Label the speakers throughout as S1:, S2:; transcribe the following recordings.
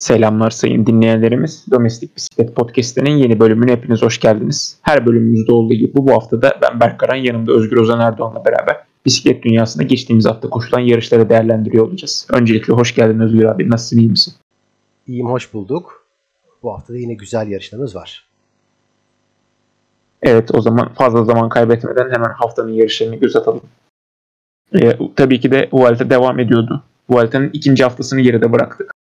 S1: Selamlar sayın dinleyenlerimiz. Domestik Bisiklet Podcast'inin yeni bölümüne hepiniz hoş geldiniz. Her bölümümüzde olduğu gibi bu hafta da ben Berk Karan, yanımda Özgür Ozan Erdoğan'la beraber bisiklet dünyasında geçtiğimiz hafta koşulan yarışları değerlendiriyor olacağız. Öncelikle hoş geldin Özgür abi. Nasılsın, iyi misin?
S2: İyiyim, hoş bulduk. Bu hafta da yine güzel yarışlarımız var.
S1: Evet, o zaman fazla zaman kaybetmeden hemen haftanın yarışlarını göz atalım. Ee, tabii ki de Vuelta devam ediyordu. Vuelta'nın ikinci haftasını geride bıraktık.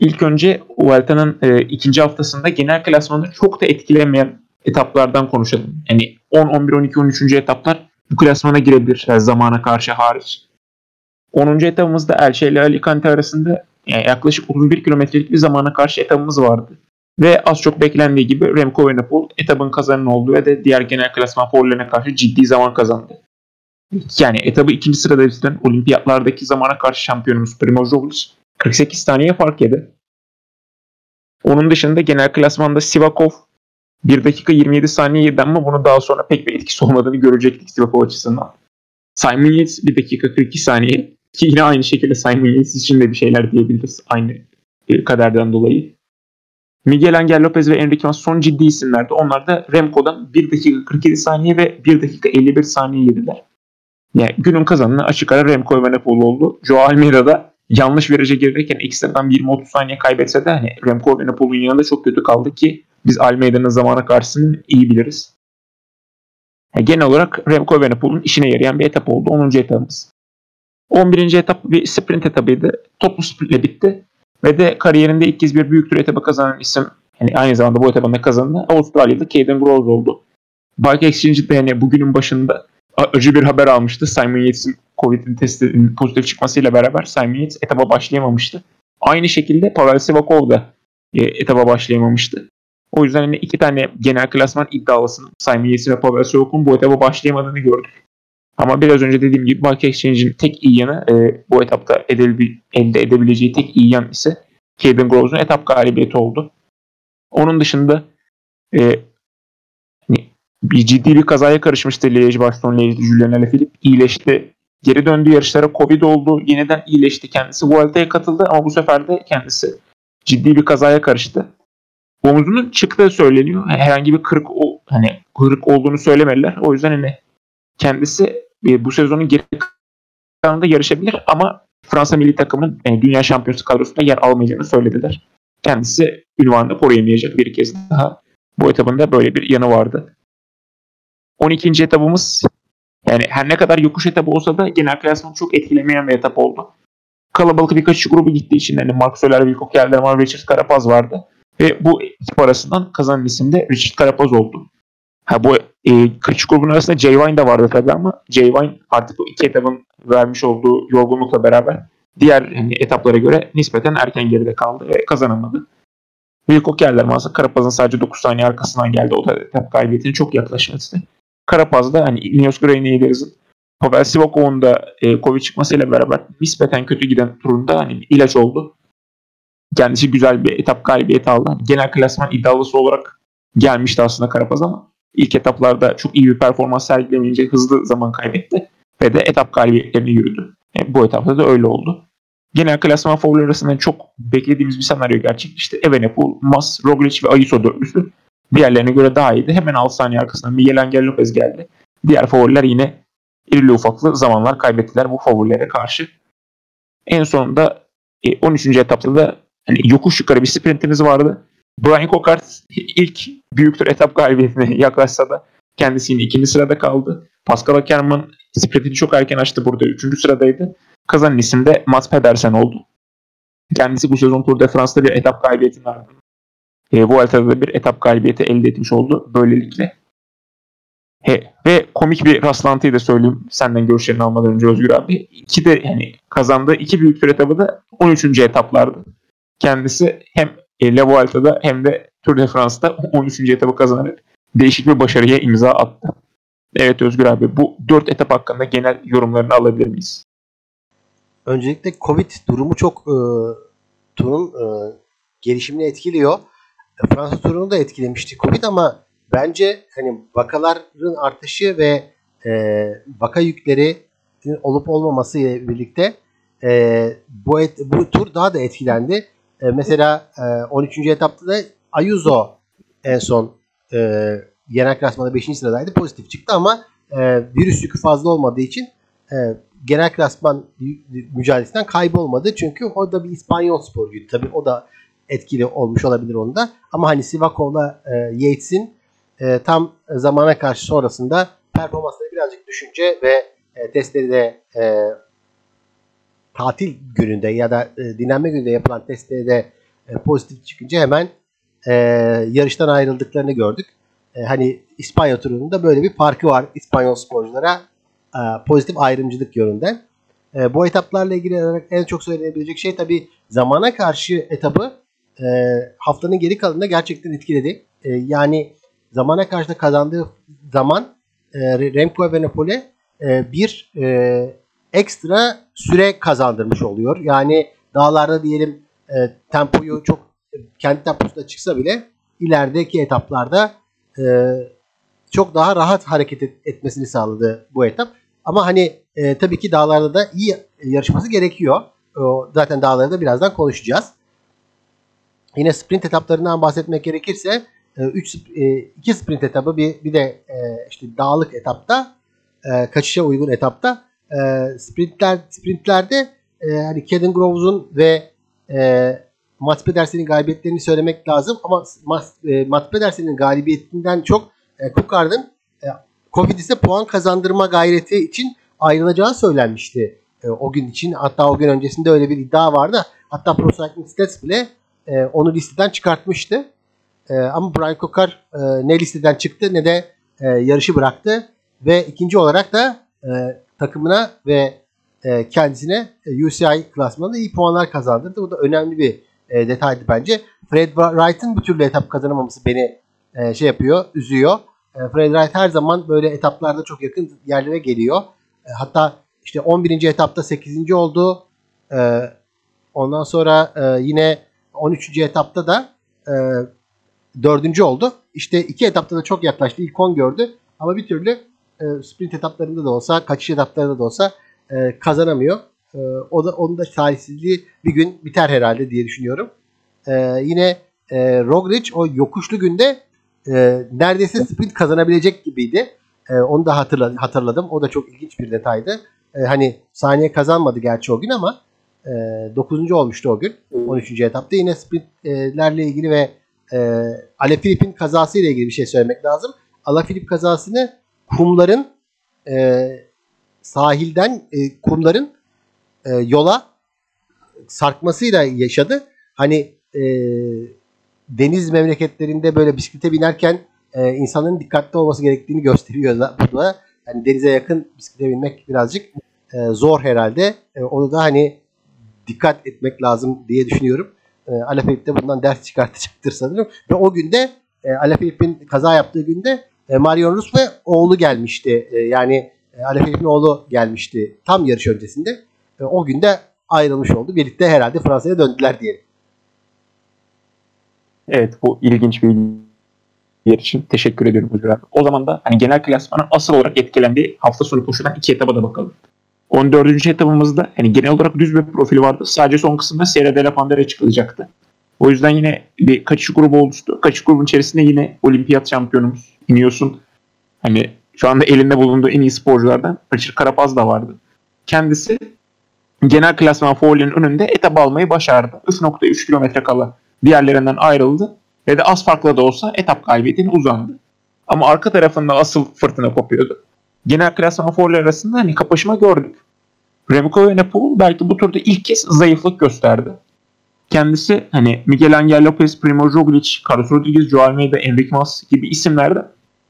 S1: İlk önce Vuelta'nın e, ikinci haftasında genel klasmanı çok da etkilemeyen etaplardan konuşalım. Yani 10, 11, 12, 13. etaplar bu klasmana girebilir yani zamana karşı hariç. 10. etapımızda Elche ile Alicante arasında yani yaklaşık 31 kilometrelik bir zamana karşı etapımız vardı. Ve az çok beklendiği gibi Remco Evenepoel etabın kazanın olduğu ve de diğer genel klasman favorilerine karşı ciddi zaman kazandı. Yani etabı ikinci sırada bitiren olimpiyatlardaki zamana karşı şampiyonumuz Primoz Roglic 48 saniye fark yedi. Onun dışında genel klasmanda Sivakov 1 dakika 27 saniye yedi ama bunu daha sonra pek bir etkisi olmadığını görecektik Sivakov açısından. Simon Yates 1 dakika 42 saniye ki yine aynı şekilde Simon Yates için de bir şeyler diyebiliriz aynı e, kaderden dolayı. Miguel Angel Lopez ve Enrique Mas son ciddi isimlerdi. Onlar da Remco'dan 1 dakika 47 saniye ve 1 dakika 51 saniye yediler. Yani günün kazanını açık ara Remco Evenepoel oldu. Joao Almeida da yanlış viraja girirken ekstradan 20-30 saniye kaybetse de hani Remco Evenepoel'un yanında çok kötü kaldı ki biz Almeida'nın zamana karşısını iyi biliriz. Yani genel olarak Remco Evenepoel'un işine yarayan bir etap oldu. 10. etapımız. 11. etap bir sprint etabıydı. Toplu sprintle bitti. Ve de kariyerinde ilk kez bir büyük tur etabı kazanan isim yani aynı zamanda bu etabında kazanan Avustralyalı Caden Groves oldu. Bike Exchange'de yani bugünün başında acı bir haber almıştı. Simon Yates'in Covid'in testi pozitif çıkmasıyla beraber Simon Yates etaba başlayamamıştı. Aynı şekilde Pavel Sivakov da e, etaba başlayamamıştı. O yüzden hani iki tane genel klasman iddialısının Simon Yates ve Pavel Sivakov'un bu etaba başlayamadığını gördük. Ama biraz önce dediğim gibi Bike Exchange'in tek iyi yanı e, bu etapta edebil, elde edebileceği tek iyi yan ise Caden Groves'un etap galibiyeti oldu. Onun dışında e, hani bir ciddi bir kazaya karışmıştı Liège Bastogne Liège'de Julien Alaphilippe iyileşti. Geri döndü yarışlara Covid oldu. Yeniden iyileşti kendisi. Vuelta'ya katıldı ama bu sefer de kendisi ciddi bir kazaya karıştı. Omuzunun çıktığı söyleniyor. Herhangi bir kırık o, hani kırık olduğunu söylemediler. O yüzden hani kendisi e, bu sezonun geri kalanında yarışabilir ama Fransa milli takımının e, dünya şampiyonası kadrosunda yer almayacağını söylediler. Kendisi ünvanını koruyamayacak bir kez daha. Bu etabında böyle bir yanı vardı. 12. etabımız yani her ne kadar yokuş etabı olsa da genel klasmanı çok etkilemeyen bir etap oldu. Kalabalık birkaç grubu gittiği için hani Mark Soler, Wilco Kelderman, Richard Carapaz vardı. Ve bu ekip arasından kazanan isim de Richard Carapaz oldu. Ha bu e, kaçış grubun arasında Jay Vine de vardı tabii ama Jay Vine artık bu iki etapın vermiş olduğu yorgunlukla beraber diğer hani, etaplara göre nispeten erken geride kaldı ve kazanamadı. Wilco Kelderman ise Carapaz'ın sadece 9 saniye arkasından geldi. O da etap kaybetini çok yaklaşmıştı. Karapaz'da hani Ineos Grenadiers'ın Pavel Sivakov'un da e, Covid çıkmasıyla beraber nispeten kötü giden turunda hani ilaç oldu. Kendisi güzel bir etap galibiyeti aldı. Hani genel klasman iddialısı olarak gelmişti aslında Karapaz ama ilk etaplarda çok iyi bir performans sergilemeyince hızlı zaman kaybetti ve de etap galibiyetlerini yürüdü. E, bu etapta da öyle oldu. Genel klasman favori arasında çok beklediğimiz bir senaryo gerçekleşti. Evenepoel, Mas, Roglic ve Ayuso dörtlüsü diğerlerine göre daha iyiydi. Hemen 6 saniye arkasından Miguel Angel Lopez geldi. Diğer favoriler yine irili ufaklı zamanlar kaybettiler bu favorilere karşı. En sonunda 13. E, etapta da hani yokuş yukarı bir sprintimiz vardı. Brian Cockart ilk büyük tur etap galibiyetine yaklaşsa da kendisi yine ikinci sırada kaldı. Pascal Ackermann sprintini çok erken açtı burada. Üçüncü sıradaydı. Kazanan isim de Mats Pedersen oldu. Kendisi bu sezon Tour de France'da bir etap galibiyetinin ardından e, Vuelta'da da bir etap galibiyeti elde etmiş oldu böylelikle. He, ve komik bir rastlantıyı da söyleyeyim senden görüşlerini almadan önce Özgür abi. İki de yani kazandığı iki büyük tur etabı da 13. etaplardı. Kendisi hem e, La Vuelta'da hem de Tour de France'da 13. etabı kazanarak değişik bir başarıya imza attı. Evet Özgür abi bu 4 etap hakkında genel yorumlarını alabilir miyiz?
S2: Öncelikle Covid durumu çok e, turun e, gelişimini etkiliyor. Fransa turunu da etkilemişti Covid ama bence hani vakaların artışı ve e, vaka yükleri olup olmaması ile birlikte e, bu et, bu tur daha da etkilendi. E, mesela e, 13. etapta da Ayuso en son e, genel klasmanda 5. sıradaydı. Pozitif çıktı ama e, virüs yükü fazla olmadığı için e, genel klasman mücadelesinden kaybolmadı. Çünkü o da bir İspanyol sporcuydu. Tabii o da etkili olmuş olabilir onda. Ama hani Sivakov'la e, Yates'in e, tam zamana karşı sonrasında performansları birazcık düşünce ve e, testleri de e, tatil gününde ya da e, dinlenme gününde yapılan testleri de e, pozitif çıkınca hemen e, yarıştan ayrıldıklarını gördük. E, hani İspanya turunda böyle bir farkı var İspanyol sporculara e, pozitif ayrımcılık yönünden. E, bu etaplarla ilgili olarak en çok söylenebilecek şey tabii zamana karşı etabı e, haftanın geri kalanında gerçekten etkiledi. E, yani zamana karşı da kazandığı zaman e, Remco Evenepoel'e e, bir e, ekstra süre kazandırmış oluyor. Yani dağlarda diyelim e, tempoyu çok kendi temposunda çıksa bile ilerideki etaplarda e, çok daha rahat hareket et, etmesini sağladı bu etap. Ama hani e, tabii ki dağlarda da iyi yarışması gerekiyor. O, zaten dağlarda birazdan konuşacağız. Yine sprint etaplarından bahsetmek gerekirse 3 e, 2 e, sprint etabı bir bir de e, işte dağlık etapta kaçışa uygun etapta sprintler sprintlerde hani Caden Groves'un ve Mats Pedersen'in galibiyetlerini söylemek lazım ama Mats, Pedersen'in galibiyetinden çok Cookard'ın e, Covid ise puan kazandırma gayreti için ayrılacağı söylenmişti o gün için. Hatta o gün öncesinde öyle bir iddia vardı. Hatta Pro Cycling Stats bile e, onu listeden çıkartmıştı. E, ama Brian Cookar e, ne listeden çıktı ne de e, yarışı bıraktı. Ve ikinci olarak da e, takımına ve e, kendisine e, UCI klasmanında iyi puanlar kazandırdı. Bu da önemli bir e, detaydı bence. Fred Wright'ın bu türlü etap kazanamaması beni e, şey yapıyor, üzüyor. E, Fred Wright her zaman böyle etaplarda çok yakın yerlere geliyor. E, hatta işte 11. etapta 8. oldu. E, ondan sonra e, yine 13. etapta da e, 4. oldu. İşte iki etapta da çok yaklaştı. İlk 10 gördü. Ama bir türlü e, sprint etaplarında da olsa, kaçış etaplarında da olsa e, kazanamıyor. E, o da onun da talihsizliği bir gün biter herhalde diye düşünüyorum. E, yine e, Roglic o yokuşlu günde e, neredeyse sprint kazanabilecek gibiydi. E, onu da hatırladım. O da çok ilginç bir detaydı. E, hani saniye kazanmadı gerçi o gün ama e, 9. olmuştu o gün. 13. etapta. Yine sprintlerle ilgili ve e, Alaphilip'in kazası ile ilgili bir şey söylemek lazım. Alaphilip kazasını kumların e, sahilden e, kumların e, yola sarkmasıyla yaşadı. Hani e, deniz memleketlerinde böyle bisiklete binerken e, insanların dikkatli olması gerektiğini gösteriyor da. Yani denize yakın bisiklete binmek birazcık e, zor herhalde. E, onu da hani dikkat etmek lazım diye düşünüyorum. E, Alaphilippe de bundan ders çıkartacaktır sanırım. Ve o günde e, Alaphilippe'in kaza yaptığı günde e, Marion Rus ve oğlu gelmişti. E, yani e, Alaphilippe'in oğlu gelmişti tam yarış öncesinde. E, o günde ayrılmış oldu. Birlikte herhalde Fransa'ya döndüler diyelim.
S1: Evet bu ilginç bir yer için teşekkür ediyorum Hocam. O zaman da hani genel klasmanın asıl olarak etkilendiği hafta sonu koşulan iki etaba da bakalım. 14. etabımızda hani genel olarak düz bir profil vardı. Sadece son kısımda Sierra de la Pandera çıkılacaktı. O yüzden yine bir kaçış grubu oluştu. Kaçış grubun içerisinde yine olimpiyat şampiyonumuz iniyorsun. Hani şu anda elinde bulunduğu en iyi sporculardan Richard Karapaz da vardı. Kendisi genel klasman faulinin önünde etap almayı başardı. 3.3 kilometre kala diğerlerinden ayrıldı ve de az farklı da olsa etap galibiyetine uzandı. Ama arka tarafında asıl fırtına kopuyordu. Genel klasman faulleri arasında hani kapışma gördük. Remco Evenepoel belki bu turda ilk kez zayıflık gösterdi. Kendisi hani Miguel Angel Lopez, Primo Roglic, Carlos Rodriguez, Joao Almeida, Enrique Mas gibi isimlerde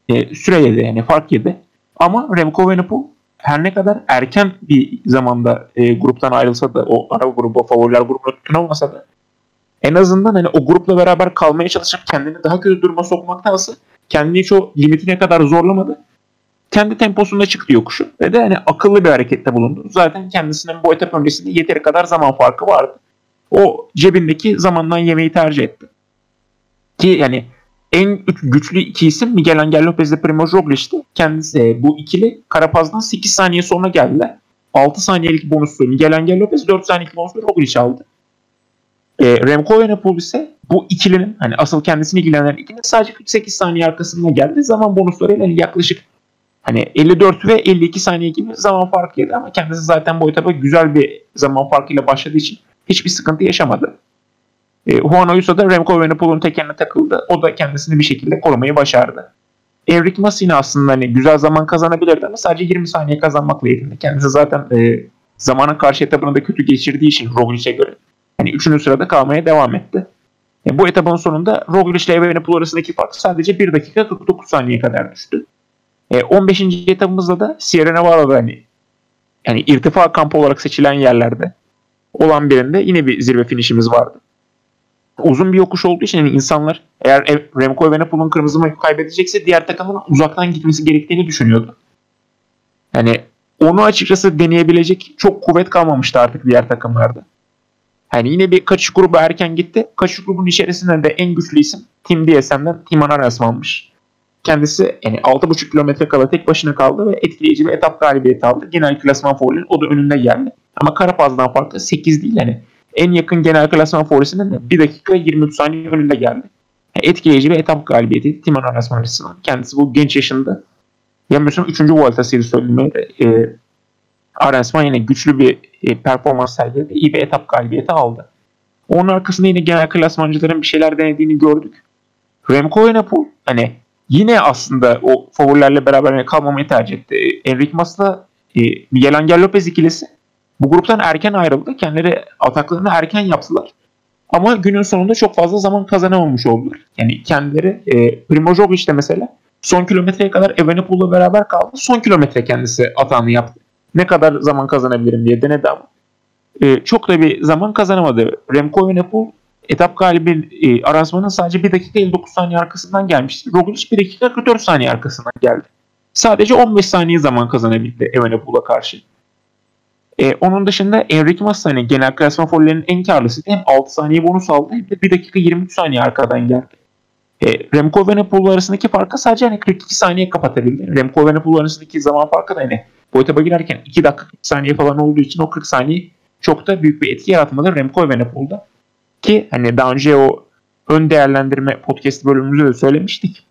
S1: e, süre yedi yani fark yedi. Ama Remco Evenepoel her ne kadar erken bir zamanda e, gruptan ayrılsa da o ara grubu favoriler grubuna tutunamasa da en azından hani o grupla beraber kalmaya çalışıp kendini daha kötü duruma sokmaktansa kendini hiç o limitine kadar zorlamadı. Kendi temposunda çıktı yokuşu ve de hani akıllı bir harekette bulundu. Zaten kendisinin bu etap öncesinde yeteri kadar zaman farkı vardı. O cebindeki zamandan yemeği tercih etti. Ki yani en güçlü iki isim Miguel Angel Lopez ile Primo Roglic'ti. Kendisi e, bu ikili Karapaz'dan 8 saniye sonra geldiler. 6 saniyelik bonuslu Miguel Angel Lopez 4 saniyelik bonuslu Roglic aldı. E, Remco Evenepoel ise bu ikilinin hani asıl kendisini ilgilendiren ikilinin sadece 48 saniye arkasında geldi. Zaman bonuslarıyla yaklaşık hani 54 ve 52 saniye gibi zaman farkı yedi ama kendisi zaten bu etapa güzel bir zaman farkıyla başladığı için hiçbir sıkıntı yaşamadı. E, Juan Ayuso da Remco Evenepoel'un tekerine takıldı. O da kendisini bir şekilde korumayı başardı. Enric Mas yine aslında hani güzel zaman kazanabilirdi ama sadece 20 saniye kazanmakla yetindi. Kendisi zaten e, zamana karşı etabını da kötü geçirdiği için Roglic'e göre hani 3. sırada kalmaya devam etti. E, bu etabın sonunda Roglic ile Evenepoel arasındaki fark sadece 1 dakika 49 saniye kadar düştü. E, 15. etabımızda da Sierra Nevada'da hani yani irtifa kampı olarak seçilen yerlerde olan birinde yine bir zirve finişimiz vardı. Uzun bir yokuş olduğu için yani insanlar eğer Remco Evenepoel'un kırmızı mayo kaybedecekse diğer takımın uzaktan gitmesi gerektiğini düşünüyordu. Yani onu açıkçası deneyebilecek çok kuvvet kalmamıştı artık diğer takımlarda. Yani yine bir kaçış grubu erken gitti. Kaçış grubunun içerisinde de en güçlü isim Tim DSM'den Timan Arasman'mış. Kendisi yani 6,5 kilometre kala tek başına kaldı ve etkileyici bir etap galibiyeti aldı. Genel klasman favorinin o da önünde geldi. Ama Karapaz'dan farkı 8 değil yani. En yakın genel klasman favorisinin de 1 dakika 23 saniye önünde geldi. Yani etkileyici bir etap galibiyeti Timan Arasman açısından. Kendisi bu genç yaşında yanılmıyorsam 3. Vuelta'sıydı söylemeye. E, Arensman yine güçlü bir e, performans sergiledi. İyi bir etap galibiyeti aldı. Onun arkasında yine genel klasmancıların bir şeyler denediğini gördük. Remco Evenepoel hani yine aslında o favorilerle beraber kalmamayı tercih etti. Enric Mas'la e, Miguel Angel Lopez ikilisi bu gruptan erken ayrıldı. Kendileri ataklarını erken yaptılar. Ama günün sonunda çok fazla zaman kazanamamış oldular. Yani kendileri e, Primoz de mesela son kilometreye kadar Evenepoel'la beraber kaldı. Son kilometre kendisi atağını yaptı. Ne kadar zaman kazanabilirim diye denedi ama e, çok da bir zaman kazanamadı. Remco Evenepoel etap galibi e, Arasman'ın sadece 1 dakika 59 saniye arkasından gelmişti. Roglic 1 dakika 44 saniye arkasından geldi. Sadece 15 saniye zaman kazanabildi Evenepoel'a karşı. E, onun dışında Enric Mas hani genel klasman follerinin en karlısı hem 6 saniye bonus aldı hem de 1 dakika 23 saniye arkadan geldi. E, Remco Evenepoel arasındaki farkı sadece hani 42 saniye kapatabildi. Remco Evenepoel arasındaki zaman farkı da hani bu etaba girerken 2 dakika 40 saniye falan olduğu için o 40 saniye çok da büyük bir etki yaratmadı Remco Evenepoel'da. Ki hani daha önce o ön değerlendirme podcast bölümümüzde de söylemiştik.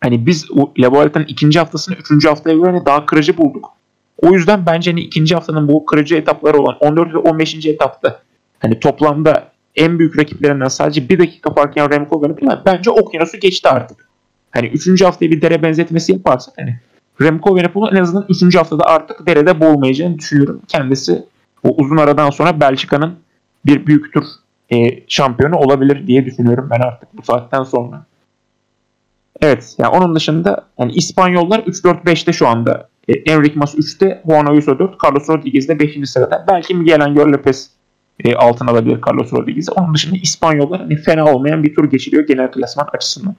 S1: Hani biz o La Vuelta'nın ikinci haftasını üçüncü haftaya göre hani daha kırıcı bulduk. O yüzden bence hani ikinci haftanın bu kırıcı etapları olan 14 ve 15. etapta hani toplamda en büyük rakiplerinden sadece bir dakika fark yan Remco Evenepoel bence okyanusu geçti artık. Hani üçüncü haftaya bir dere benzetmesi yaparsak hani Remco Evenepoel'un en azından üçüncü haftada artık derede boğulmayacağını düşünüyorum. Kendisi o uzun aradan sonra Belçika'nın bir büyük tur e, şampiyonu olabilir diye düşünüyorum ben artık bu saatten sonra. Evet yani onun dışında yani İspanyollar 3-4-5'te şu anda. E, Enric Mas 3'te, Juan Ayuso 4, Carlos Rodriguez de 5. sırada. Belki Miguel Angel Lopez e, altın alabilir Carlos Rodriguez'i. Onun dışında İspanyollar hani fena olmayan bir tur geçiriyor genel klasman açısından.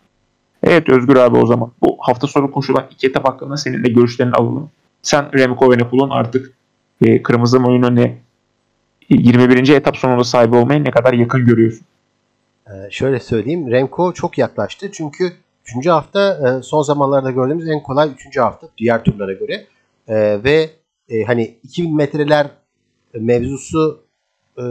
S1: Evet Özgür abi o zaman bu hafta sonu koşulan iki etap hakkında senin görüşlerini alalım. Sen Remco Evenepoel'un artık e, kırmızı oyunu ne 21. etap sonunda sahibi olmaya ne kadar yakın görüyorsun?
S2: Ee, şöyle söyleyeyim. Remco çok yaklaştı. Çünkü 3. hafta e, son zamanlarda gördüğümüz en kolay 3. hafta diğer turlara göre. E, ve e, hani 2000 metreler mevzusu e,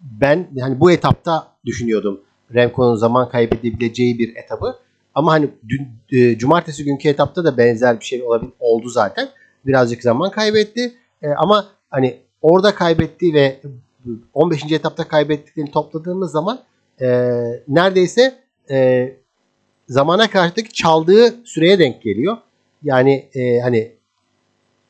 S2: ben hani bu etapta düşünüyordum. Remco'nun zaman kaybedebileceği bir etabı. Ama hani dün, e, cumartesi günkü etapta da benzer bir şey olabil, oldu zaten. Birazcık zaman kaybetti. E, ama hani orada kaybettiği ve 15. etapta kaybettiklerini topladığımız zaman e, neredeyse e, zamana karşıdaki çaldığı süreye denk geliyor. Yani e, hani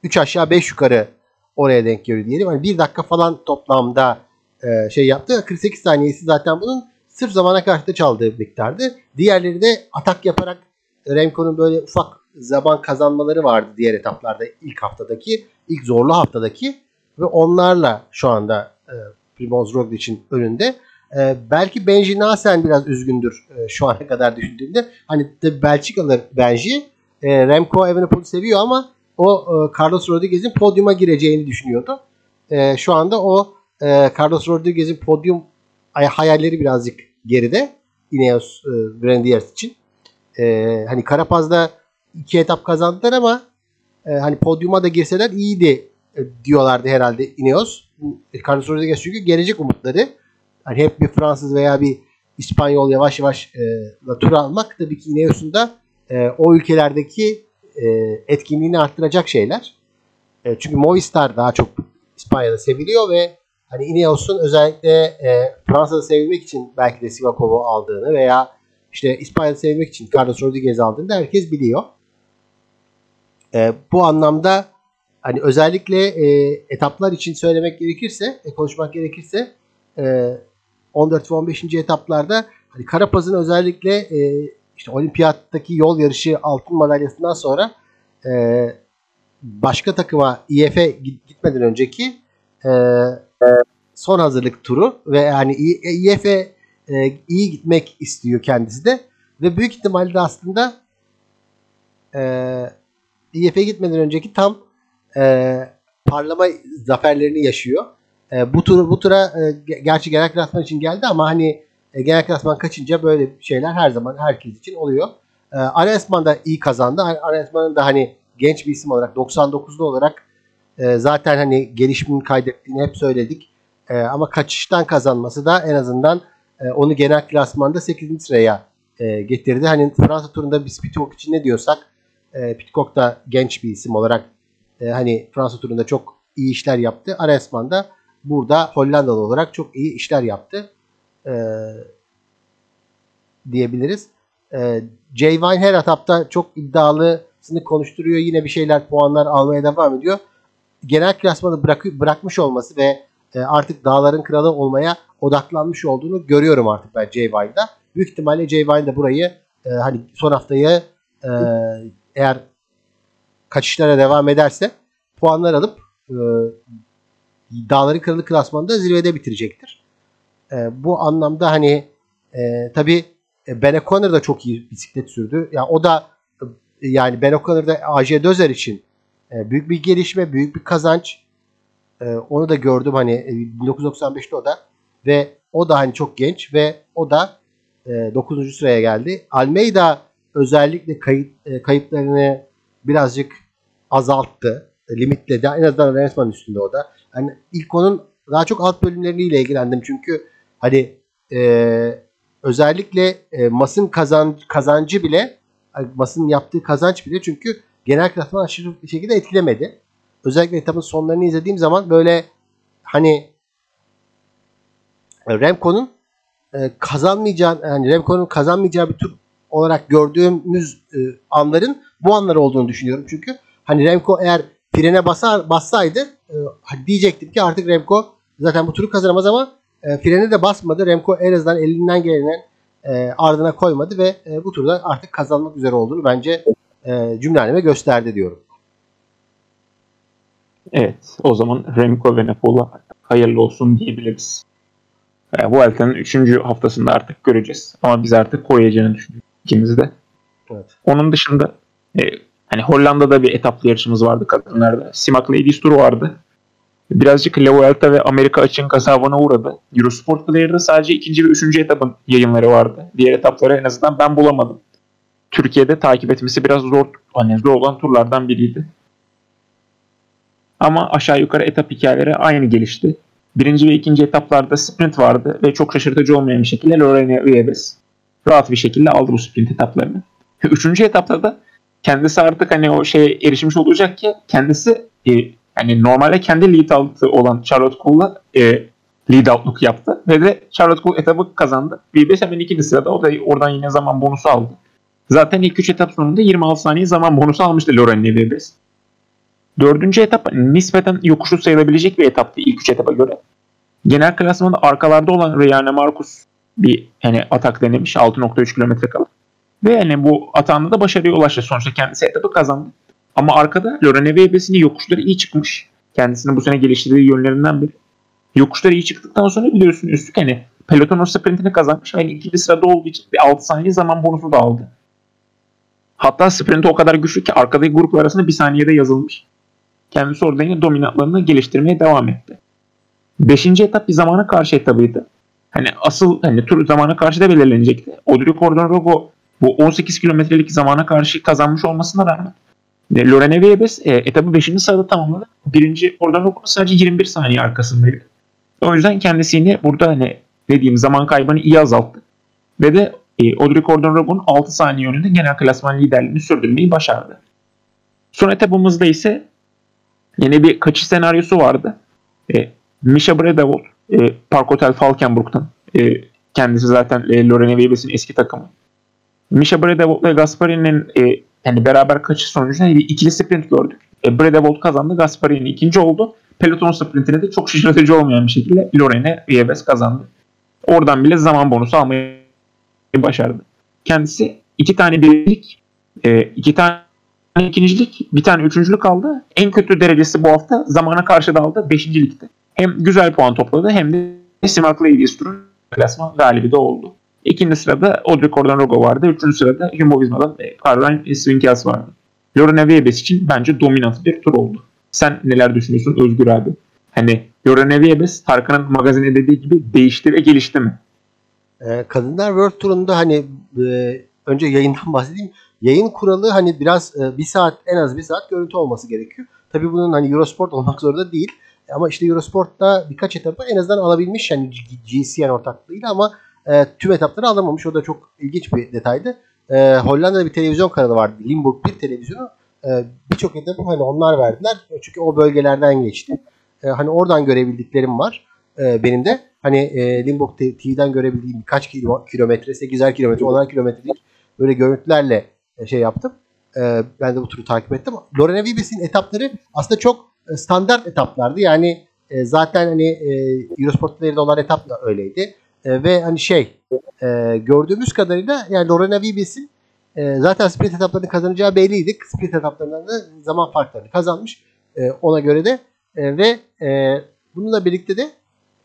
S2: 3 aşağı 5 yukarı oraya denk geliyor diyelim. Hani 1 dakika falan toplamda e, şey yaptı. 48 saniyesi zaten bunun sırf zamana karşı çaldığı miktardı. Diğerleri de atak yaparak Remco'nun böyle ufak zaman kazanmaları vardı diğer etaplarda ilk haftadaki, ilk zorlu haftadaki ve onlarla şu anda e, Primoz Roglic'in önünde. E, belki Benji Nasen biraz üzgündür e, şu ana kadar düşündüğünde. Hani de Belçikalı Benji e, Remco Evenepoel'i seviyor ama o e, Carlos Rodriguez'in podyuma gireceğini düşünüyordu. E, şu anda o e, Carlos Rodriguez'in podyum hayalleri birazcık geride. Ineos e, Grenadiers için. E, hani Karapaz'da iki etap kazandılar ama e, hani podyuma da girseler iyiydi diyorlardı herhalde Ineos. Carlos Rodriguez çünkü gelecek umutları. hani hep bir Fransız veya bir İspanyol yavaş yavaş e, tur almak tabii ki Ineos'un da e, o ülkelerdeki e, etkinliğini arttıracak şeyler. E, çünkü Movistar daha çok İspanya'da seviliyor ve hani Ineos'un özellikle e, Fransa'da sevilmek için belki de Sivakov'u aldığını veya işte İspanya'da sevilmek için Carlos Rodriguez aldığını da herkes biliyor. E, bu anlamda hani özellikle e, etaplar için söylemek gerekirse, e, konuşmak gerekirse e, 14 ve 15. etaplarda hani Karapaz'ın özellikle e, işte olimpiyattaki yol yarışı altın madalyasından sonra e, başka takıma IF'e gitmeden önceki e, son hazırlık turu ve yani IF'e e, iyi gitmek istiyor kendisi de ve büyük ihtimalle de aslında e, IF'e gitmeden önceki tam e, parlama zaferlerini yaşıyor. E, bu turu bu tura e, gerçi genel klasman için geldi ama hani e, genel klasman kaçınca böyle şeyler her zaman herkes için oluyor. E, Aresman da iyi kazandı. Aresman'ın da hani genç bir isim olarak 99'lu olarak e, zaten hani gelişimini kaydettiğini hep söyledik. E, ama kaçıştan kazanması da en azından e, onu genel klasmanda 8. sıraya e, getirdi. Hani Fransa turunda biz Pitcock için ne diyorsak e, Pitcock da genç bir isim olarak e, hani Fransa turunda çok iyi işler yaptı. Aresman da burada Hollandalı olarak çok iyi işler yaptı. E, diyebiliriz. E, Jay Vine her etapta çok iddialısını konuşturuyor. Yine bir şeyler puanlar almaya devam ediyor. Genel klasmanı bırak, bırakmış olması ve e, artık dağların kralı olmaya odaklanmış olduğunu görüyorum artık ben Jay Vine'da. Büyük ihtimalle Jay Vine de burayı e, hani son haftayı e, eğer kaçışlara devam ederse puanlar alıp e, Dağların Kralı klasmanında zirvede bitirecektir. E, bu anlamda hani e, tabi Ben O'Connor da çok iyi bisiklet sürdü. Yani o da yani Ben O'Connor da AJ Dözer için e, büyük bir gelişme, büyük bir kazanç. E, onu da gördüm hani 1995'te o da ve o da hani çok genç ve o da e, 9. sıraya geldi. Almeida özellikle kayıp, e, kayıplarını birazcık azalttı. Limitledi. En azından Rensman üstünde o da. Yani ilk onun daha çok alt bölümleriyle ilgilendim. Çünkü hani e, özellikle e, Mas'ın kazan, kazancı bile Mas'ın yaptığı kazanç bile çünkü genel klasman aşırı bir şekilde etkilemedi. Özellikle etapın sonlarını izlediğim zaman böyle hani Remco'nun e, kazanmayacağı yani Remco'nun kazanmayacağı bir tur olarak gördüğümüz e, anların bu anlar olduğunu düşünüyorum. Çünkü hani Remco eğer frene basar bassaydı e, diyecektim ki artık Remco zaten bu turu kazanamaz ama e, frene de basmadı. Remco en azından elinden gelenen e, ardına koymadı ve e, bu turda artık kazanmak üzere olduğunu bence e, cümle gösterdi diyorum.
S1: Evet. O zaman Remco ve Napola hayırlı olsun diyebiliriz. Yani bu haftanın 3. haftasında artık göreceğiz. Ama biz artık koyacağını düşünüyoruz ikimiz de. Evet. Onun dışında e, hani Hollanda'da bir etaplı yarışımız vardı kadınlarda. Simak Ladies turu vardı. Birazcık La Vuelta ve Amerika açın kasabına uğradı. Eurosport Player'da sadece ikinci ve üçüncü etapın yayınları vardı. Diğer etapları en azından ben bulamadım. Türkiye'de takip etmesi biraz zor, hani zor olan turlardan biriydi. Ama aşağı yukarı etap hikayeleri aynı gelişti. Birinci ve ikinci etaplarda sprint vardı ve çok şaşırtıcı olmayan bir şekilde Lorena Viebes rahat bir şekilde aldı bu sprint etaplarını. Üçüncü etapta da kendisi artık hani o şeye erişmiş olacak ki kendisi e, yani normalde kendi lead out'u olan Charlotte Cole'la e, lead out'luk yaptı ve de Charlotte Cole etabı kazandı. Viebes hemen ikinci sırada o da oradan yine zaman bonusu aldı. Zaten ilk üç etap sonunda 26 saniye zaman bonusu almıştı Lorena Viebes. Dördüncü etap nispeten yokuşlu sayılabilecek bir etaptı ilk üç etapa göre. Genel klasmanda arkalarda olan Rayane Marcus bir hani atak denemiş 6.3 kilometre kala. Ve yani bu atağında da başarıya ulaştı. Sonuçta kendisi etabı kazandı. Ama arkada Lorene Weibes'in yokuşları iyi çıkmış. Kendisini bu sene geliştirdiği yönlerinden biri. Yokuşları iyi çıktıktan sonra biliyorsun üstlük hani pelotonun sprintini kazanmış. Yani ikinci sırada olduğu için bir 6 saniye zaman bonusu da aldı. Hatta sprinti o kadar güçlü ki arkadaki gruplar arasında bir saniyede yazılmış. Kendisi orada yine dominantlarını geliştirmeye devam etti. Beşinci etap bir zamana karşı etabıydı. Hani asıl hani tur zamana karşı da belirlenecekti. Audrey Cordon-Rogo bu 18 kilometrelik zamana karşı kazanmış olmasına rağmen e, Lorena Viebes e, etabı 5. sırada tamamladı. Birinci Cordon-Rogo'nun sadece 21 saniye arkasındaydı. O yüzden kendisini burada hani dediğim zaman kaybını iyi azalttı. Ve de e, Audrey Cordon-Rogo'nun 6 saniye önünde genel klasman liderliğini sürdürmeyi başardı. Son etapımızda ise yine bir kaçış senaryosu vardı. E, Misha Bredevol, e, Park Hotel Falkenburg'dan. E, kendisi zaten e, Lorena Wiebes'in eski takımı. Misha Bredevol ve Gasparini'nin e, yani beraber kaçış sonucunda bir ikili sprint gördük. E, Bredevol kazandı, Gasparini ikinci oldu. Peloton sprintine de çok şaşırtıcı olmayan bir şekilde Lorena Wiebes kazandı. Oradan bile zaman bonusu almayı başardı. Kendisi iki tane birlik, e, iki tane ikincilik, bir tane üçüncülük aldı. En kötü derecesi bu hafta zamana karşı da aldı. Beşincilikte. Hem güzel puan topladı hem de Simak Ladies Tour'un klasman galibi de oldu. İkinci sırada Audrey Cordon-Rogo vardı. Üçüncü sırada Jumbo Visma'dan Caroline Swinkels vardı. Lorena Wiebes için bence dominant bir tur oldu. Sen neler düşünüyorsun Özgür abi? Hani Lorena Wiebes Tarkan'ın magazine dediği gibi değişti ve gelişti mi?
S2: Ee, Kadınlar World Tour'unda hani e, önce yayından bahsedeyim. Yayın kuralı hani biraz e, bir saat en az bir saat görüntü olması gerekiyor. Tabii bunun hani Eurosport olmak zorunda değil. Ama işte Eurosport'ta birkaç etapı en azından alabilmiş yani GCN ortaklığıyla ama e, tüm etapları alamamış. O da çok ilginç bir detaydı. E, Hollanda'da bir televizyon kanalı vardı. Limburg 1 televizyonu. E, Birçok etapı hani onlar verdiler. Çünkü o bölgelerden geçti. E, hani oradan görebildiklerim var. E, benim de hani e, Limburg TV'den görebildiğim birkaç kilometre, 8'er kilometre, 10'ar kilometrelik böyle görüntülerle e, şey yaptım. E, ben de bu turu takip ettim. Lorena Wiebes'in etapları aslında çok e, standart etaplardı. Yani e, zaten hani e, Eurosport'ta olan etap da öyleydi. E, ve hani şey e, gördüğümüz kadarıyla yani Lorena Wiebes'in e, zaten sprint etaplarını kazanacağı belliydi. Sprint etaplarından da zaman farklarını kazanmış. E, ona göre de e, ve e, bununla birlikte de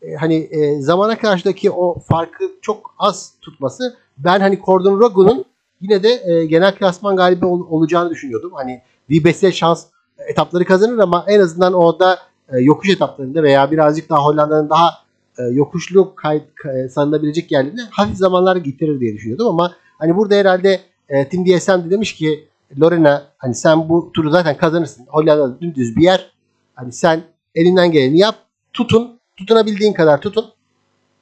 S2: e, hani e, zamana karşıdaki o farkı çok az tutması ben hani Cordon Rogo'nun yine de e, genel klasman galibi ol, olacağını düşünüyordum. Hani Wiebes'e şans etapları kazanır ama en azından orada e, yokuş etaplarında veya birazcık daha Hollanda'nın daha e, yokuşlu kay, kay, sanılabilecek yerlerine hafif zamanlar getirir diye düşünüyordum ama hani burada herhalde e, Tim DSM de demiş ki Lorena hani sen bu turu zaten kazanırsın. Hollanda'da dümdüz bir yer. Hani sen elinden geleni yap. Tutun. Tutunabildiğin kadar tutun.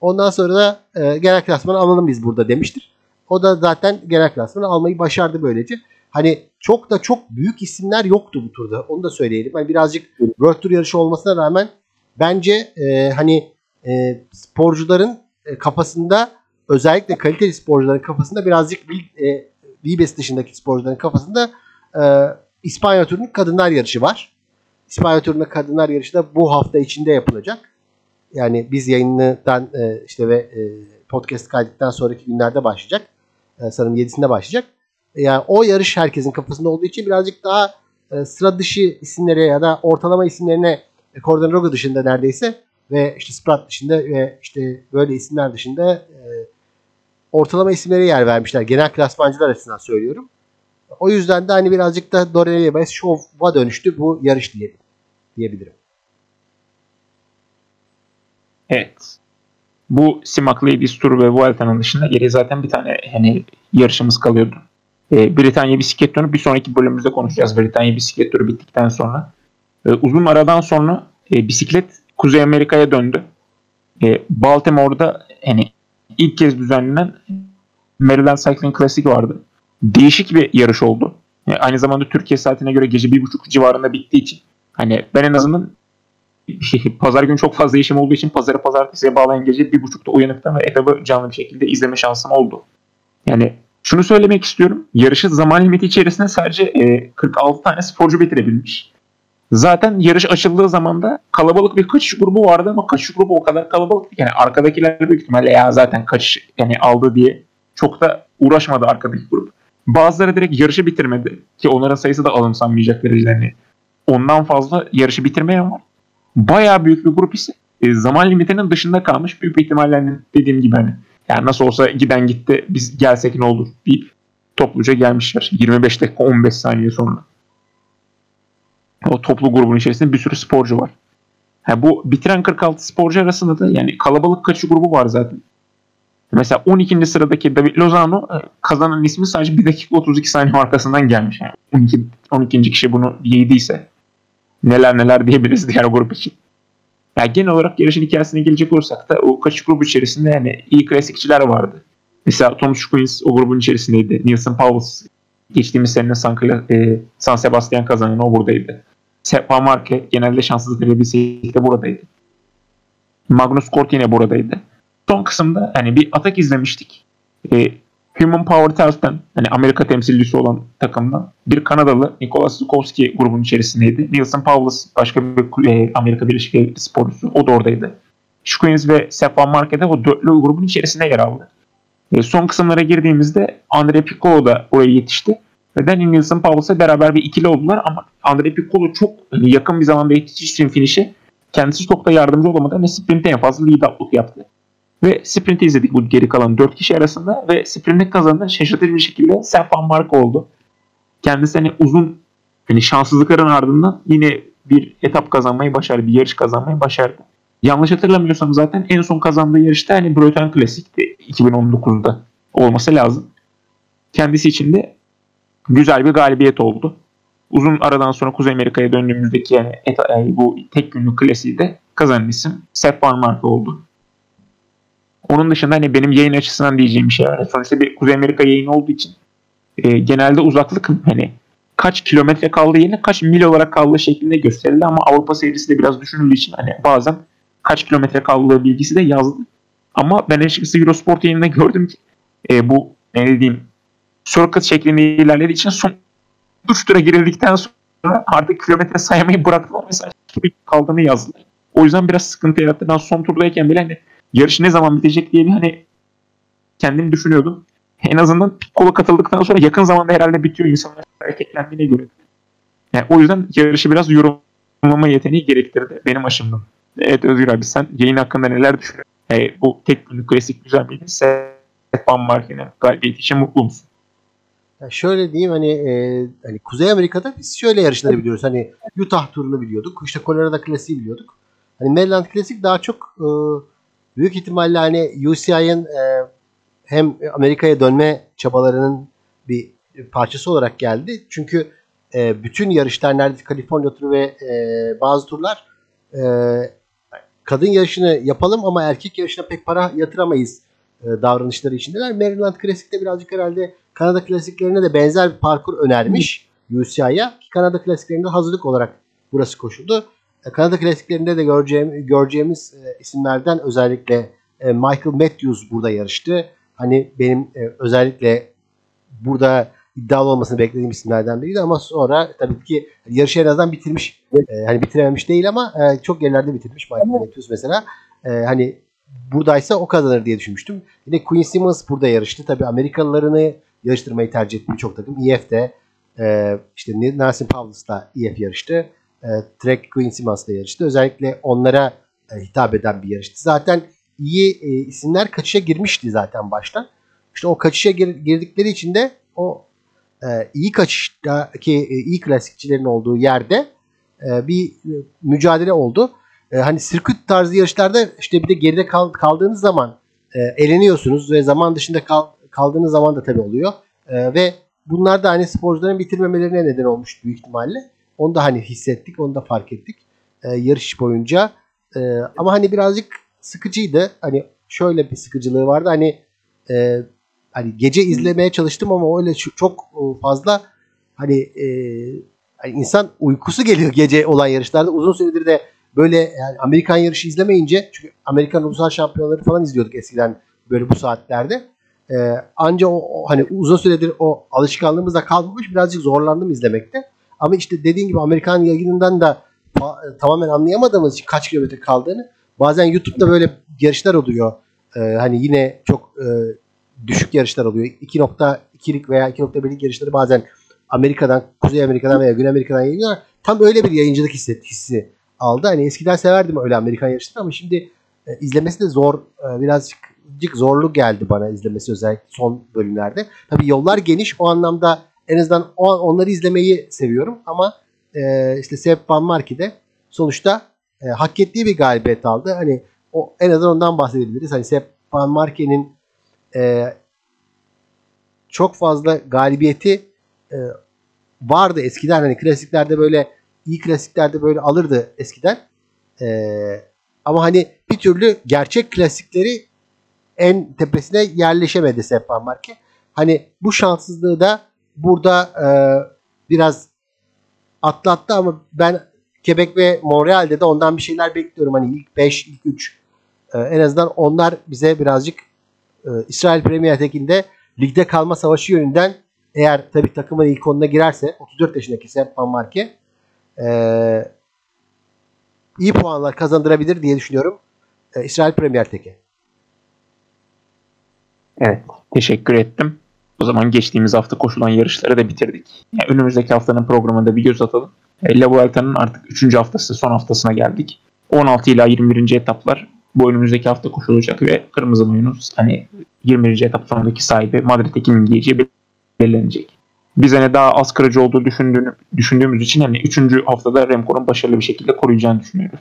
S2: Ondan sonra da e, genel klasmanı alalım biz burada demiştir. O da zaten genel klasmanı almayı başardı böylece. Hani çok da çok büyük isimler yoktu bu turda. Onu da söyleyelim. Hani birazcık World Tour yarışı olmasına rağmen bence e, hani e, sporcuların e, kafasında özellikle kaliteli sporcuların kafasında birazcık e, Vibes dışındaki sporcuların kafasında e, İspanya turunun kadınlar yarışı var. İspanya turunda kadınlar yarışı da bu hafta içinde yapılacak. Yani biz yayından e, işte ve e, podcast kaydıktan sonraki günlerde başlayacak. E, sanırım 7'sinde başlayacak. Yani o yarış herkesin kafasında olduğu için birazcık daha e, sıra dışı isimlere ya da ortalama isimlerine e, Cordon Rogo dışında neredeyse ve işte Sprat dışında ve işte böyle isimler dışında e, ortalama isimlere yer vermişler. Genel klasmancılar açısından söylüyorum. O yüzden de hani birazcık da Dorelli Bayes şova dönüştü bu yarış diye diyebilirim.
S1: Evet. Bu Simak Ladies Tour ve Vuelta'nın dışında geriye zaten bir tane hani yarışımız kalıyordu. Ee, Britanya bisiklet turu bir sonraki bölümümüzde konuşacağız. Britanya bisiklet turu bittikten sonra. Ee, uzun aradan sonra e, bisiklet Kuzey Amerika'ya döndü. E, Baltimore'da hani ilk kez düzenlenen Maryland Cycling Classic vardı. Değişik bir yarış oldu. Yani aynı zamanda Türkiye saatine göre gece bir buçuk civarında bittiği için hani ben en azından pazar günü çok fazla işim olduğu için pazarı pazartesiye bağlayan gece bir buçukta uyanıktan ve etabı canlı bir şekilde izleme şansım oldu. Yani şunu söylemek istiyorum. Yarışı zaman limiti içerisinde sadece e, 46 tane sporcu bitirebilmiş. Zaten yarış açıldığı zaman da kalabalık bir kaçış grubu vardı ama kaçış grubu o kadar kalabalık yani arkadakiler büyük ihtimalle ya zaten kaçış yani aldı diye çok da uğraşmadı arkadaki grup. Bazıları direkt yarışı bitirmedi ki onların sayısı da alımsanmayacak derecede yani ondan fazla yarışı bitirmeyen var. Bayağı büyük bir grup ise e, zaman limitinin dışında kalmış büyük ihtimalle hani dediğim gibi hani yani nasıl olsa giden gitti biz gelsek ne olur deyip topluca gelmişler 25 dakika 15 saniye sonra o toplu grubun içerisinde bir sürü sporcu var. Yani bu bitiren 46 sporcu arasında da yani kalabalık kaçı grubu var zaten. Mesela 12. sıradaki David Lozano e, kazanan ismi sadece 1 dakika 32 saniye arkasından gelmiş. Yani 12, 12. kişi bunu yediyse neler neler diyebiliriz diğer grup için. Yani genel olarak yarışın hikayesine gelecek olursak da o kaçış grubu içerisinde yani iyi klasikçiler vardı. Mesela Tom Squins o grubun içerisindeydi. Nielsen Powles geçtiğimiz sene San, e, San Sebastian kazanan o buradaydı. Sepa Marke genelde şanssız verebilseydi de buradaydı. Magnus Kort yine buradaydı. Son kısımda hani bir atak izlemiştik. E, Human Power Tels'ten hani Amerika temsilcisi olan takımdan bir Kanadalı Nicolas Zukowski grubun içerisindeydi. Nielsen Powles başka bir e, Amerika Birleşik Devletleri sporcusu o da oradaydı. Squins ve Sepan Marke o dörtlü grubun içerisinde yer aldı. E, son kısımlara girdiğimizde Andre Piccolo da oraya yetişti. Ve Danny Nielsen Powles'a beraber bir ikili oldular ama Andre Piccolo çok hani yakın bir zamanda yetiştiği finişi kendisi çok da yardımcı olamadı ve sprinte en fazla lead up'lık yaptı. Ve sprinti izledik bu geri kalan 4 kişi arasında ve sprinti kazanan şaşırtıcı bir şekilde Seth Van Mark oldu. Kendisi hani uzun hani şanssızlıkların ardından yine bir etap kazanmayı başardı, bir yarış kazanmayı başardı. Yanlış hatırlamıyorsam zaten en son kazandığı yarışta hani Bröten Classic'ti 2019'da olması lazım. Kendisi için de güzel bir galibiyet oldu. Uzun aradan sonra Kuzey Amerika'ya döndüğümüzdeki yani, et, yani bu tek günlük klasiği de kazanan isim Seth Van Mark oldu. Onun dışında hani benim yayın açısından diyeceğim bir şey var. Sonuçta bir Kuzey Amerika yayını olduğu için e, genelde uzaklık hani kaç kilometre kaldığı yerine kaç mil olarak kaldığı şeklinde gösterildi ama Avrupa serisi de biraz düşünüldüğü için hani bazen kaç kilometre kaldığı bilgisi de yazdı. Ama ben açıkçası Eurosport yayınında gördüm ki e, bu ne diyeyim circuit şeklinde ilerlediği için son 3 tura girildikten sonra artık kilometre saymayı bıraktılar. Mesela kaldığını yazdılar. O yüzden biraz sıkıntı yarattı. Ben son turdayken bile hani yarış ne zaman bitecek diye bir hani kendimi düşünüyordum. En azından kola katıldıktan sonra yakın zamanda herhalde bitiyor insanlar hareketlendiğine göre. Yani o yüzden yarışı biraz yorumlama yeteneği gerektirdi benim aşımdan. Evet Özgür abi sen yayın hakkında neler düşünüyorsun? Yani bu tek günlük klasik güzel miydi? Seth Van Marken'e galibiyet için mutlu musun?
S2: Ya şöyle diyeyim hani e, hani Kuzey Amerika'da biz şöyle yarışları biliyoruz. Hani Utah turunu biliyorduk. İşte Colorado klasiği biliyorduk. Hani Maryland klasik daha çok e, büyük ihtimalle hani UCI'nin e, hem Amerika'ya dönme çabalarının bir parçası olarak geldi. Çünkü e, bütün yarışlar neredeyse Kaliforniya turu ve e, bazı turlar e, kadın yarışını yapalım ama erkek yarışına pek para yatıramayız davranışları içindeler. Maryland Klasik'te birazcık herhalde Kanada klasiklerine de benzer bir parkur önermiş UCI'ya. Kanada klasiklerinde hazırlık olarak burası koşuldu. E, Kanada klasiklerinde de göreceğim, göreceğimiz e, isimlerden özellikle e, Michael Matthews burada yarıştı. Hani benim e, özellikle burada iddialı olmasını beklediğim isimlerden biriydi ama sonra tabii ki yarışı en azından bitirmiş. E, hani bitirememiş değil ama e, çok yerlerde bitirmiş Michael Matthews mesela. E, hani buradaysa o kazanır diye düşünmüştüm. Yine Queen Simmons burada yarıştı. Tabii Amerikalılarını yarıştırmayı tercih ettiği çok takım. EF'de e, işte Nelson Powles da EF yarıştı. E, Trek Queen Simmons da yarıştı. Özellikle onlara e, hitap eden bir yarıştı. Zaten iyi e, isimler kaçışa girmişti zaten baştan. İşte o kaçışa gir, girdikleri için de o e, iyi kaçıştaki e, iyi klasikçilerin olduğu yerde e, bir e, mücadele oldu. E, hani sirküt tarzı yarışlarda işte bir de geride kal, kaldığınız zaman e, eleniyorsunuz ve zaman dışında kal, kaldığınız zaman da tabii oluyor. E, ve bunlar da hani sporcuların bitirmemelerine neden olmuş büyük ihtimalle. Onu da hani hissettik, onu da fark ettik e, yarış boyunca. E, ama hani birazcık sıkıcıydı. Hani şöyle bir sıkıcılığı vardı. Hani e, hani gece izlemeye çalıştım ama öyle çok fazla hani, e, hani insan uykusu geliyor gece olan yarışlarda. Uzun süredir de böyle yani Amerikan yarışı izlemeyince çünkü Amerikan ulusal şampiyonları falan izliyorduk eskiden böyle bu saatlerde. Ee, anca o, o hani uzun süredir o alışkanlığımız da kalmamış birazcık zorlandım izlemekte. Ama işte dediğin gibi Amerikan yayınından da tamamen anlayamadığımız için kaç kilometre kaldığını bazen YouTube'da böyle yarışlar oluyor. Ee, hani yine çok e, düşük yarışlar oluyor. 2.2'lik veya 2.1'lik yarışları bazen Amerika'dan, Kuzey Amerika'dan veya Güney Amerika'dan yayınlıyorlar. Tam öyle bir yayıncılık hissi, hissi aldı. Hani eskiden severdim öyle Amerikan yarışları ama şimdi e, izlemesi de zor. E, birazcık zorluk geldi bana izlemesi özellikle son bölümlerde. Tabi yollar geniş o anlamda en azından o, onları izlemeyi seviyorum ama e, işte Sepp Van Marki sonuçta e, hak ettiği bir galibiyet aldı. Hani o en azından ondan bahsedebiliriz. Hani Sepp Van Marke'nin e, çok fazla galibiyeti e, vardı eskiden. Hani klasiklerde böyle iyi klasiklerde böyle alırdı eskiden. E, Ama hani bir türlü gerçek klasikleri en tepesine yerleşemedi Sepp Marke. Hani bu şanssızlığı da burada e, biraz atlattı ama ben Quebec ve Montreal'de de ondan bir şeyler bekliyorum. Hani ilk 5, ilk 3 e, en azından onlar bize birazcık e, İsrail Premier Tekinde ligde kalma savaşı yönünden eğer tabii takımın ilk onuna girerse 34 yaşındaki Sepp Van Marke e, iyi puanlar kazandırabilir diye düşünüyorum. E, İsrail Premier Teke.
S1: Evet. Teşekkür ettim. O zaman geçtiğimiz hafta koşulan yarışları da bitirdik. Yani önümüzdeki haftanın programında bir göz atalım. E, La Vuelta'nın artık 3. haftası, son haftasına geldik. 16 ila 21. etaplar bu önümüzdeki hafta koşulacak ve Kırmızı Mayonuz hani 21. etap sonundaki sahibi Madrid Ekin'in giyeceği belirlenecek. Biz hani daha az kırıcı olduğu düşündüğünü, düşündüğümüz için hani 3. haftada Remco'nun başarılı bir şekilde koruyacağını düşünüyoruz.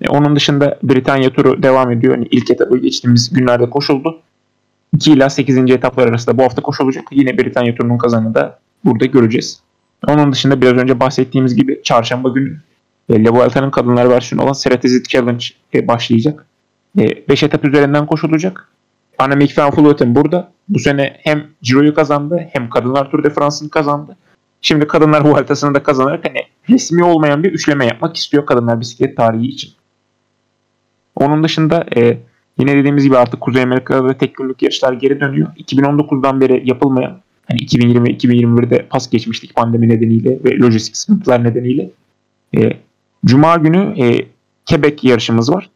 S1: E, onun dışında Britanya turu devam ediyor. Hani ilk etabı geçtiğimiz günlerde koşuldu. 2 ila 8. etaplar arasında bu hafta koşulacak. Yine Britanya turunun kazanını da burada göreceğiz. Onun dışında biraz önce bahsettiğimiz gibi çarşamba günü e, kadınlar versiyonu olan Ceratizit Challenge e, başlayacak. 5 e, etap üzerinden koşulacak. Annemiek van Vleuten burada. Bu sene hem Ciro'yu kazandı hem Kadınlar Tour de France'ını kazandı. Şimdi Kadınlar Vuelta'sını da kazanarak hani resmi olmayan bir üçleme yapmak istiyor kadınlar bisiklet tarihi için. Onun dışında e, yine dediğimiz gibi artık Kuzey Amerika'da da tek günlük yarışlar geri dönüyor. 2019'dan beri yapılmayan hani 2020-2021'de pas geçmiştik pandemi nedeniyle ve lojistik sıkıntılar nedeniyle. E, Cuma günü e, Quebec yarışımız var.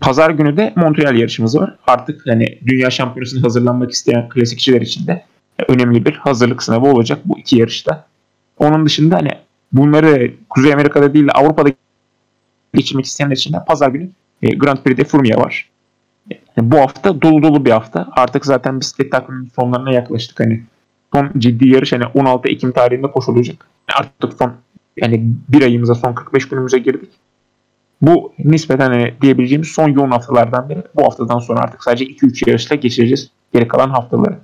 S1: Pazar günü de Montreal yarışımız var. Artık hani dünya şampiyonasına hazırlanmak isteyen klasikçiler için de önemli bir hazırlık sınavı olacak bu iki yarışta. Onun dışında hani bunları Kuzey Amerika'da değil de Avrupa'da geçirmek isteyenler için de pazar günü e, Grand Prix'de Furmia var. Yani bu hafta dolu dolu bir hafta. Artık zaten bisiklet takviminin sonlarına yaklaştık. Hani son ciddi yarış hani 16 Ekim tarihinde koşulacak. Artık son yani bir ayımıza son 45 günümüze girdik. Bu nispeten hani diyebileceğimiz son yoğun haftalardan biri. Bu haftadan sonra artık sadece 2-3 yarışla geçireceğiz geri kalan haftaları.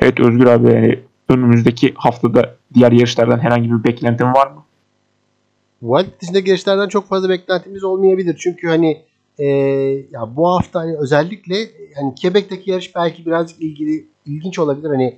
S1: Evet Özgür abi yani önümüzdeki haftada diğer yarışlardan herhangi bir beklentin var mı?
S2: Wild dışındaki yarışlardan çok fazla beklentimiz olmayabilir. Çünkü hani e, ya bu hafta hani özellikle hani Quebec'teki yarış belki birazcık ilgili ilginç olabilir. Hani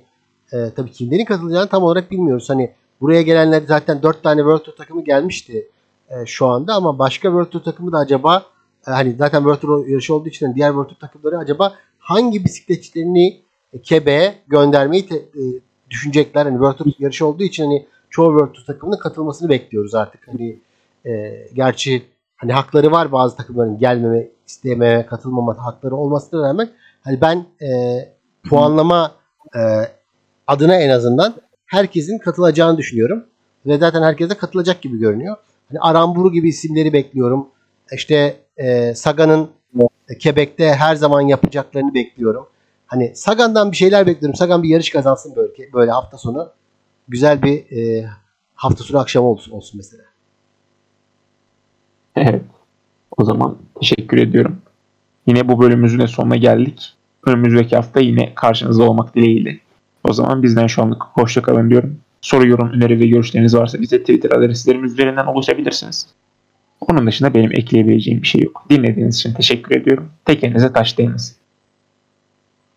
S2: e, tabii kimlerin katılacağını tam olarak bilmiyoruz. Hani buraya gelenler zaten 4 tane World Tour takımı gelmişti e, şu anda ama başka World Tour takımı da acaba e, hani zaten World Tour yarışı olduğu için diğer World Tour takımları acaba hangi bisikletçilerini e, Kebe'ye göndermeyi te, e, düşünecekler. Hani World Tour yarışı olduğu için hani çoğu World Tour takımının katılmasını bekliyoruz artık. Hani e, gerçi hani hakları var bazı takımların gelmeme, isteyememe, katılmama hakları olmasına rağmen hani ben e, puanlama e, adına en azından herkesin katılacağını düşünüyorum. Ve zaten herkes de katılacak gibi görünüyor. Hani Aramburu gibi isimleri bekliyorum. İşte e, Sagan'ın e, Quebec'te her zaman yapacaklarını bekliyorum. Hani Sagan'dan bir şeyler bekliyorum. Sagan bir yarış kazansın böyle böyle hafta sonu. Güzel bir e, hafta sonu akşamı olsun, olsun mesela.
S1: Evet. O zaman teşekkür ediyorum. Yine bu bölümümüzün de sonuna geldik. Önümüzdeki hafta yine karşınızda olmak dileğiyle. O zaman bizden şu anlık hoşça kalın diyorum. Soru, yorum, öneri ve görüşleriniz varsa bize Twitter adreslerimiz üzerinden ulaşabilirsiniz. Onun dışında benim ekleyebileceğim bir şey yok. Dinlediğiniz için teşekkür ediyorum. Tekerinize taş değiniz.